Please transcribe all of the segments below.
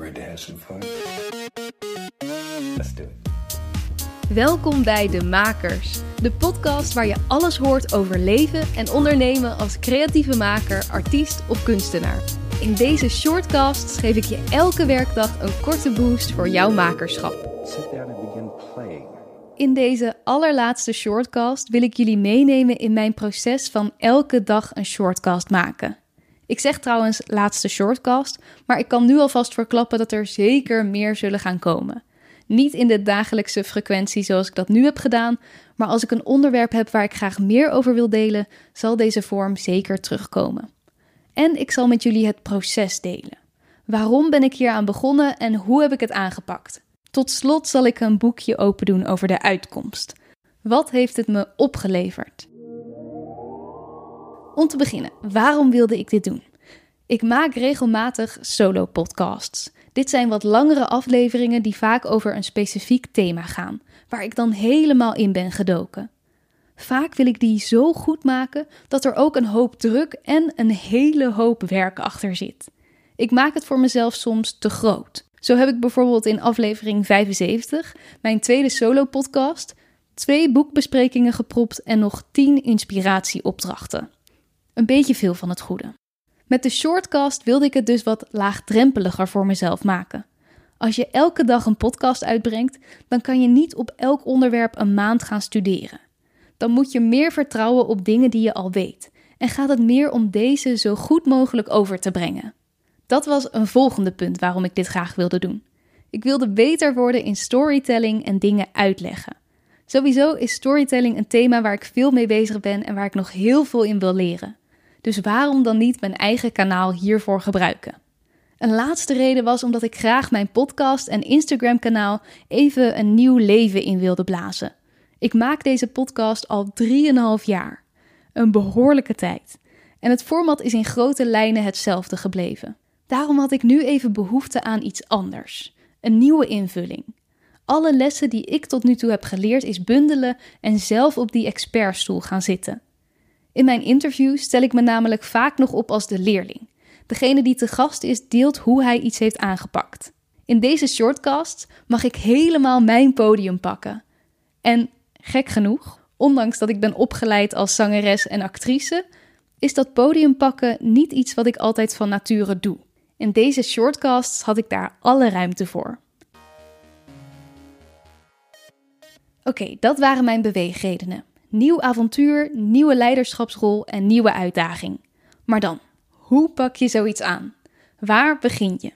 Ready to have some fun? Let's do it. Welkom bij De Makers, de podcast waar je alles hoort over leven en ondernemen als creatieve maker, artiest of kunstenaar. In deze shortcast geef ik je elke werkdag een korte boost voor jouw makerschap. Sit down and begin playing. In deze allerlaatste shortcast wil ik jullie meenemen in mijn proces van elke dag een shortcast maken. Ik zeg trouwens laatste shortcast, maar ik kan nu alvast verklappen dat er zeker meer zullen gaan komen. Niet in de dagelijkse frequentie zoals ik dat nu heb gedaan, maar als ik een onderwerp heb waar ik graag meer over wil delen, zal deze vorm zeker terugkomen. En ik zal met jullie het proces delen. Waarom ben ik hier aan begonnen en hoe heb ik het aangepakt? Tot slot zal ik een boekje open doen over de uitkomst. Wat heeft het me opgeleverd? Om te beginnen, waarom wilde ik dit doen? Ik maak regelmatig solo-podcasts. Dit zijn wat langere afleveringen die vaak over een specifiek thema gaan, waar ik dan helemaal in ben gedoken. Vaak wil ik die zo goed maken dat er ook een hoop druk en een hele hoop werk achter zit. Ik maak het voor mezelf soms te groot. Zo heb ik bijvoorbeeld in aflevering 75, mijn tweede solo-podcast, twee boekbesprekingen gepropt en nog tien inspiratieopdrachten. Een beetje veel van het goede. Met de shortcast wilde ik het dus wat laagdrempeliger voor mezelf maken. Als je elke dag een podcast uitbrengt, dan kan je niet op elk onderwerp een maand gaan studeren. Dan moet je meer vertrouwen op dingen die je al weet en gaat het meer om deze zo goed mogelijk over te brengen. Dat was een volgende punt waarom ik dit graag wilde doen. Ik wilde beter worden in storytelling en dingen uitleggen. Sowieso is storytelling een thema waar ik veel mee bezig ben en waar ik nog heel veel in wil leren. Dus waarom dan niet mijn eigen kanaal hiervoor gebruiken? Een laatste reden was omdat ik graag mijn podcast en Instagram kanaal even een nieuw leven in wilde blazen. Ik maak deze podcast al 3,5 jaar. Een behoorlijke tijd. En het format is in grote lijnen hetzelfde gebleven. Daarom had ik nu even behoefte aan iets anders. Een nieuwe invulling. Alle lessen die ik tot nu toe heb geleerd is bundelen en zelf op die expertstoel gaan zitten. In mijn interviews stel ik me namelijk vaak nog op als de leerling. Degene die te gast is deelt hoe hij iets heeft aangepakt. In deze shortcast mag ik helemaal mijn podium pakken. En gek genoeg, ondanks dat ik ben opgeleid als zangeres en actrice, is dat podium pakken niet iets wat ik altijd van nature doe. In deze shortcasts had ik daar alle ruimte voor. Oké, dat waren mijn beweegredenen. Nieuw avontuur, nieuwe leiderschapsrol en nieuwe uitdaging. Maar dan, hoe pak je zoiets aan? Waar begin je?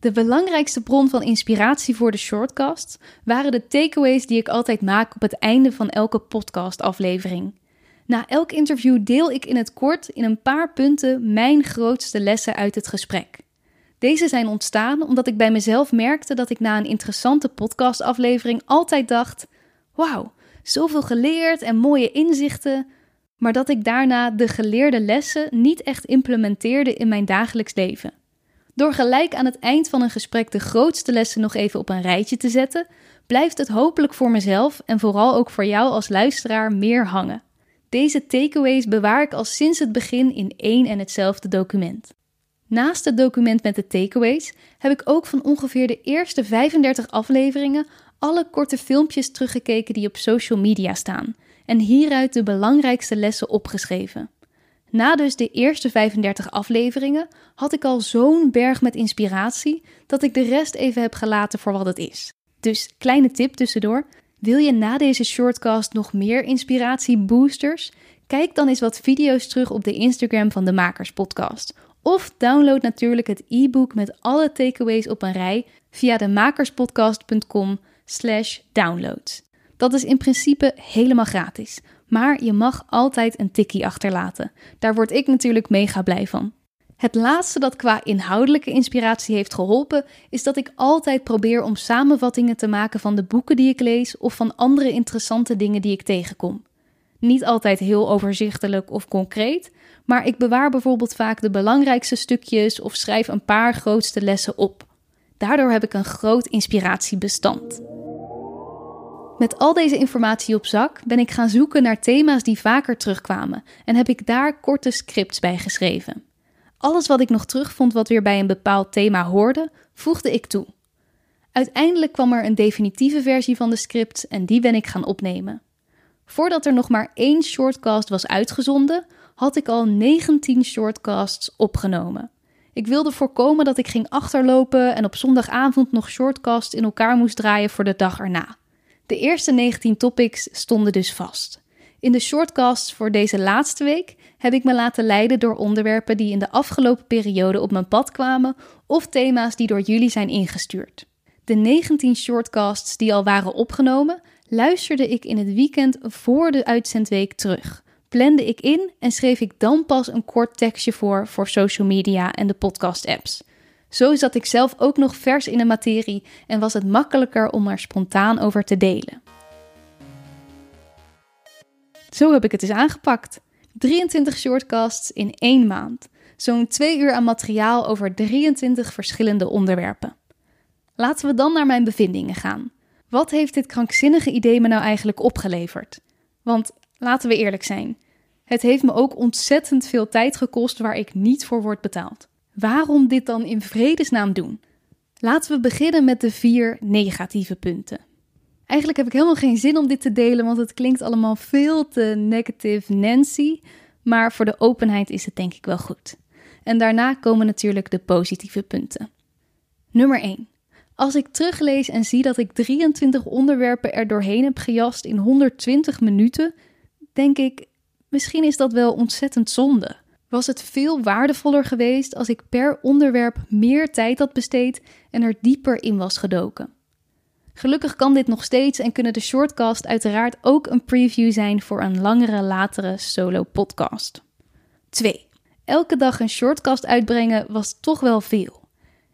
De belangrijkste bron van inspiratie voor de shortcast waren de takeaways die ik altijd maak op het einde van elke podcastaflevering. Na elk interview deel ik in het kort in een paar punten mijn grootste lessen uit het gesprek. Deze zijn ontstaan omdat ik bij mezelf merkte dat ik na een interessante podcastaflevering altijd dacht: Wauw, zoveel geleerd en mooie inzichten, maar dat ik daarna de geleerde lessen niet echt implementeerde in mijn dagelijks leven. Door gelijk aan het eind van een gesprek de grootste lessen nog even op een rijtje te zetten, blijft het hopelijk voor mezelf en vooral ook voor jou als luisteraar meer hangen. Deze takeaways bewaar ik al sinds het begin in één en hetzelfde document. Naast het document met de takeaways heb ik ook van ongeveer de eerste 35 afleveringen alle korte filmpjes teruggekeken die op social media staan en hieruit de belangrijkste lessen opgeschreven. Na dus de eerste 35 afleveringen had ik al zo'n berg met inspiratie dat ik de rest even heb gelaten voor wat het is. Dus kleine tip tussendoor: wil je na deze shortcast nog meer inspiratieboosters? Kijk dan eens wat video's terug op de Instagram van de Makers Podcast. Of download natuurlijk het e-book met alle takeaways op een rij via de makerspodcast.com slash downloads. Dat is in principe helemaal gratis, maar je mag altijd een tikkie achterlaten. Daar word ik natuurlijk mega blij van. Het laatste dat qua inhoudelijke inspiratie heeft geholpen, is dat ik altijd probeer om samenvattingen te maken van de boeken die ik lees of van andere interessante dingen die ik tegenkom. Niet altijd heel overzichtelijk of concreet, maar ik bewaar bijvoorbeeld vaak de belangrijkste stukjes of schrijf een paar grootste lessen op. Daardoor heb ik een groot inspiratiebestand. Met al deze informatie op zak ben ik gaan zoeken naar thema's die vaker terugkwamen en heb ik daar korte scripts bij geschreven. Alles wat ik nog terugvond wat weer bij een bepaald thema hoorde, voegde ik toe. Uiteindelijk kwam er een definitieve versie van de script en die ben ik gaan opnemen. Voordat er nog maar één shortcast was uitgezonden, had ik al 19 shortcasts opgenomen. Ik wilde voorkomen dat ik ging achterlopen en op zondagavond nog shortcasts in elkaar moest draaien voor de dag erna. De eerste 19 topics stonden dus vast. In de shortcasts voor deze laatste week heb ik me laten leiden door onderwerpen die in de afgelopen periode op mijn pad kwamen of thema's die door jullie zijn ingestuurd. De 19 shortcasts die al waren opgenomen, luisterde ik in het weekend voor de uitzendweek terug. Plande ik in en schreef ik dan pas een kort tekstje voor voor social media en de podcast-apps. Zo zat ik zelf ook nog vers in de materie en was het makkelijker om er spontaan over te delen. Zo heb ik het eens aangepakt. 23 shortcasts in één maand. Zo'n twee uur aan materiaal over 23 verschillende onderwerpen. Laten we dan naar mijn bevindingen gaan. Wat heeft dit krankzinnige idee me nou eigenlijk opgeleverd? Want laten we eerlijk zijn, het heeft me ook ontzettend veel tijd gekost waar ik niet voor word betaald. Waarom dit dan in vredesnaam doen? Laten we beginnen met de vier negatieve punten. Eigenlijk heb ik helemaal geen zin om dit te delen, want het klinkt allemaal veel te negative Nancy. Maar voor de openheid is het denk ik wel goed. En daarna komen natuurlijk de positieve punten. Nummer 1. Als ik teruglees en zie dat ik 23 onderwerpen er doorheen heb gejast in 120 minuten, denk ik, misschien is dat wel ontzettend zonde. Was het veel waardevoller geweest als ik per onderwerp meer tijd had besteed en er dieper in was gedoken? Gelukkig kan dit nog steeds en kunnen de shortcast uiteraard ook een preview zijn voor een langere, latere solo podcast. 2. Elke dag een shortcast uitbrengen was toch wel veel.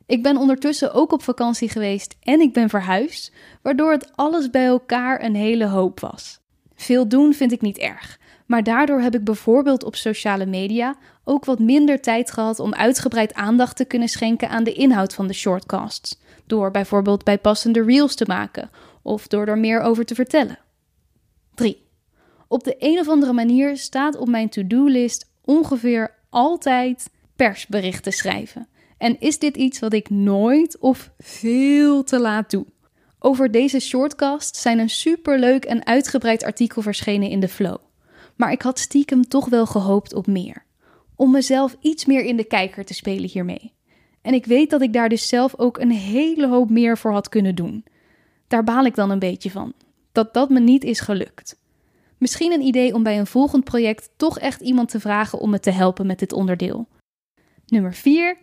Ik ben ondertussen ook op vakantie geweest en ik ben verhuisd, waardoor het alles bij elkaar een hele hoop was. Veel doen vind ik niet erg, maar daardoor heb ik bijvoorbeeld op sociale media ook wat minder tijd gehad om uitgebreid aandacht te kunnen schenken aan de inhoud van de shortcasts door bijvoorbeeld bijpassende reels te maken of door er meer over te vertellen. 3. Op de een of andere manier staat op mijn to-do-list ongeveer altijd persberichten schrijven. En is dit iets wat ik nooit of veel te laat doe? Over deze shortcast zijn een superleuk en uitgebreid artikel verschenen in de Flow. Maar ik had stiekem toch wel gehoopt op meer. Om mezelf iets meer in de kijker te spelen hiermee. En ik weet dat ik daar dus zelf ook een hele hoop meer voor had kunnen doen. Daar baal ik dan een beetje van. Dat dat me niet is gelukt. Misschien een idee om bij een volgend project toch echt iemand te vragen om me te helpen met dit onderdeel. Nummer 4.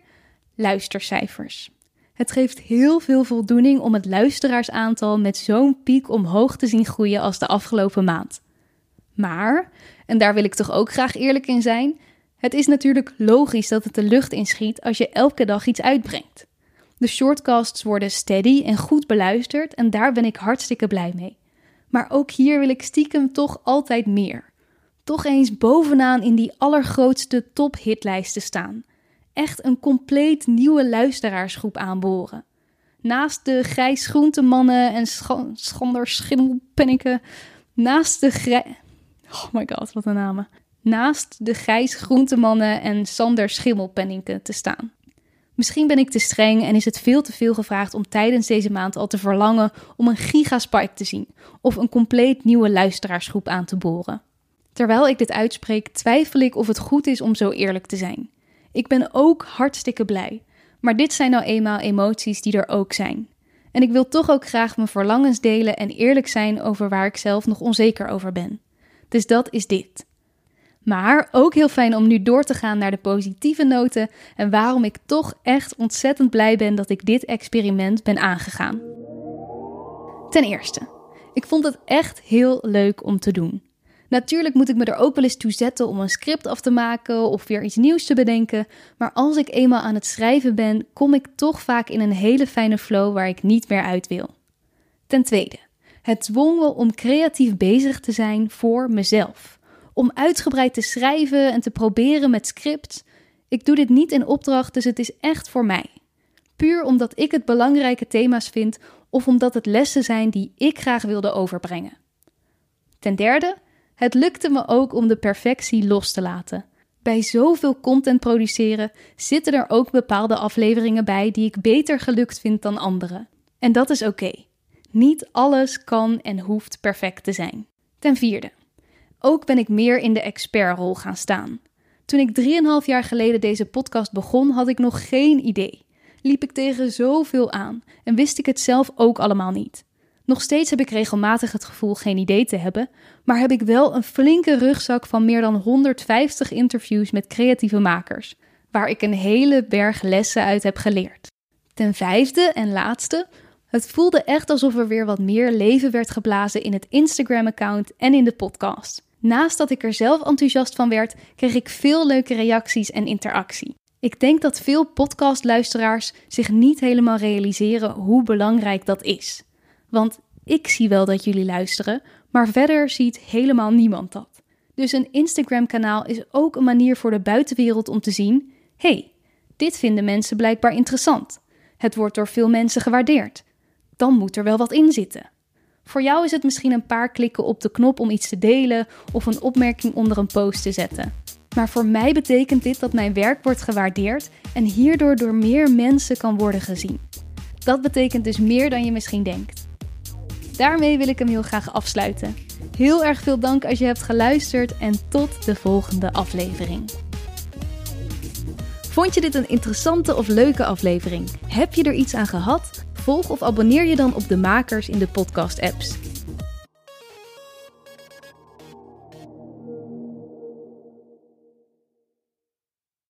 Luistercijfers. Het geeft heel veel voldoening om het luisteraarsaantal met zo'n piek omhoog te zien groeien als de afgelopen maand. Maar, en daar wil ik toch ook graag eerlijk in zijn, het is natuurlijk logisch dat het de lucht inschiet als je elke dag iets uitbrengt. De shortcasts worden steady en goed beluisterd en daar ben ik hartstikke blij mee. Maar ook hier wil ik stiekem toch altijd meer. Toch eens bovenaan in die allergrootste tophitlijsten staan. Echt een compleet nieuwe luisteraarsgroep aanboren. Naast de grijs groentemannen en schonder schimmelpenniken. Naast de grijs... Oh my god, wat een namen naast de Gijs Groentemannen en Sander Schimmelpenninken te staan. Misschien ben ik te streng en is het veel te veel gevraagd om tijdens deze maand al te verlangen om een gigaspike te zien of een compleet nieuwe luisteraarsgroep aan te boren. Terwijl ik dit uitspreek, twijfel ik of het goed is om zo eerlijk te zijn. Ik ben ook hartstikke blij, maar dit zijn nou eenmaal emoties die er ook zijn. En ik wil toch ook graag mijn verlangens delen en eerlijk zijn over waar ik zelf nog onzeker over ben. Dus dat is dit. Maar ook heel fijn om nu door te gaan naar de positieve noten en waarom ik toch echt ontzettend blij ben dat ik dit experiment ben aangegaan. Ten eerste, ik vond het echt heel leuk om te doen. Natuurlijk moet ik me er ook wel eens toe zetten om een script af te maken of weer iets nieuws te bedenken, maar als ik eenmaal aan het schrijven ben, kom ik toch vaak in een hele fijne flow waar ik niet meer uit wil. Ten tweede, het dwong me om creatief bezig te zijn voor mezelf om uitgebreid te schrijven en te proberen met scripts. Ik doe dit niet in opdracht, dus het is echt voor mij. Puur omdat ik het belangrijke thema's vind of omdat het lessen zijn die ik graag wilde overbrengen. Ten derde, het lukte me ook om de perfectie los te laten. Bij zoveel content produceren zitten er ook bepaalde afleveringen bij die ik beter gelukt vind dan andere. En dat is oké. Niet alles kan en hoeft perfect te zijn. Ten vierde. Ook ben ik meer in de expertrol gaan staan. Toen ik 3,5 jaar geleden deze podcast begon, had ik nog geen idee. Liep ik tegen zoveel aan en wist ik het zelf ook allemaal niet. Nog steeds heb ik regelmatig het gevoel geen idee te hebben, maar heb ik wel een flinke rugzak van meer dan 150 interviews met creatieve makers, waar ik een hele berg lessen uit heb geleerd. Ten vijfde en laatste, het voelde echt alsof er weer wat meer leven werd geblazen in het Instagram-account en in de podcast. Naast dat ik er zelf enthousiast van werd, kreeg ik veel leuke reacties en interactie. Ik denk dat veel podcastluisteraars zich niet helemaal realiseren hoe belangrijk dat is. Want ik zie wel dat jullie luisteren, maar verder ziet helemaal niemand dat. Dus een Instagram-kanaal is ook een manier voor de buitenwereld om te zien: hey, dit vinden mensen blijkbaar interessant. Het wordt door veel mensen gewaardeerd. Dan moet er wel wat in zitten. Voor jou is het misschien een paar klikken op de knop om iets te delen of een opmerking onder een post te zetten. Maar voor mij betekent dit dat mijn werk wordt gewaardeerd en hierdoor door meer mensen kan worden gezien. Dat betekent dus meer dan je misschien denkt. Daarmee wil ik hem heel graag afsluiten. Heel erg veel dank als je hebt geluisterd en tot de volgende aflevering. Vond je dit een interessante of leuke aflevering? Heb je er iets aan gehad? Volg of abonneer je dan op de makers in de podcast-apps.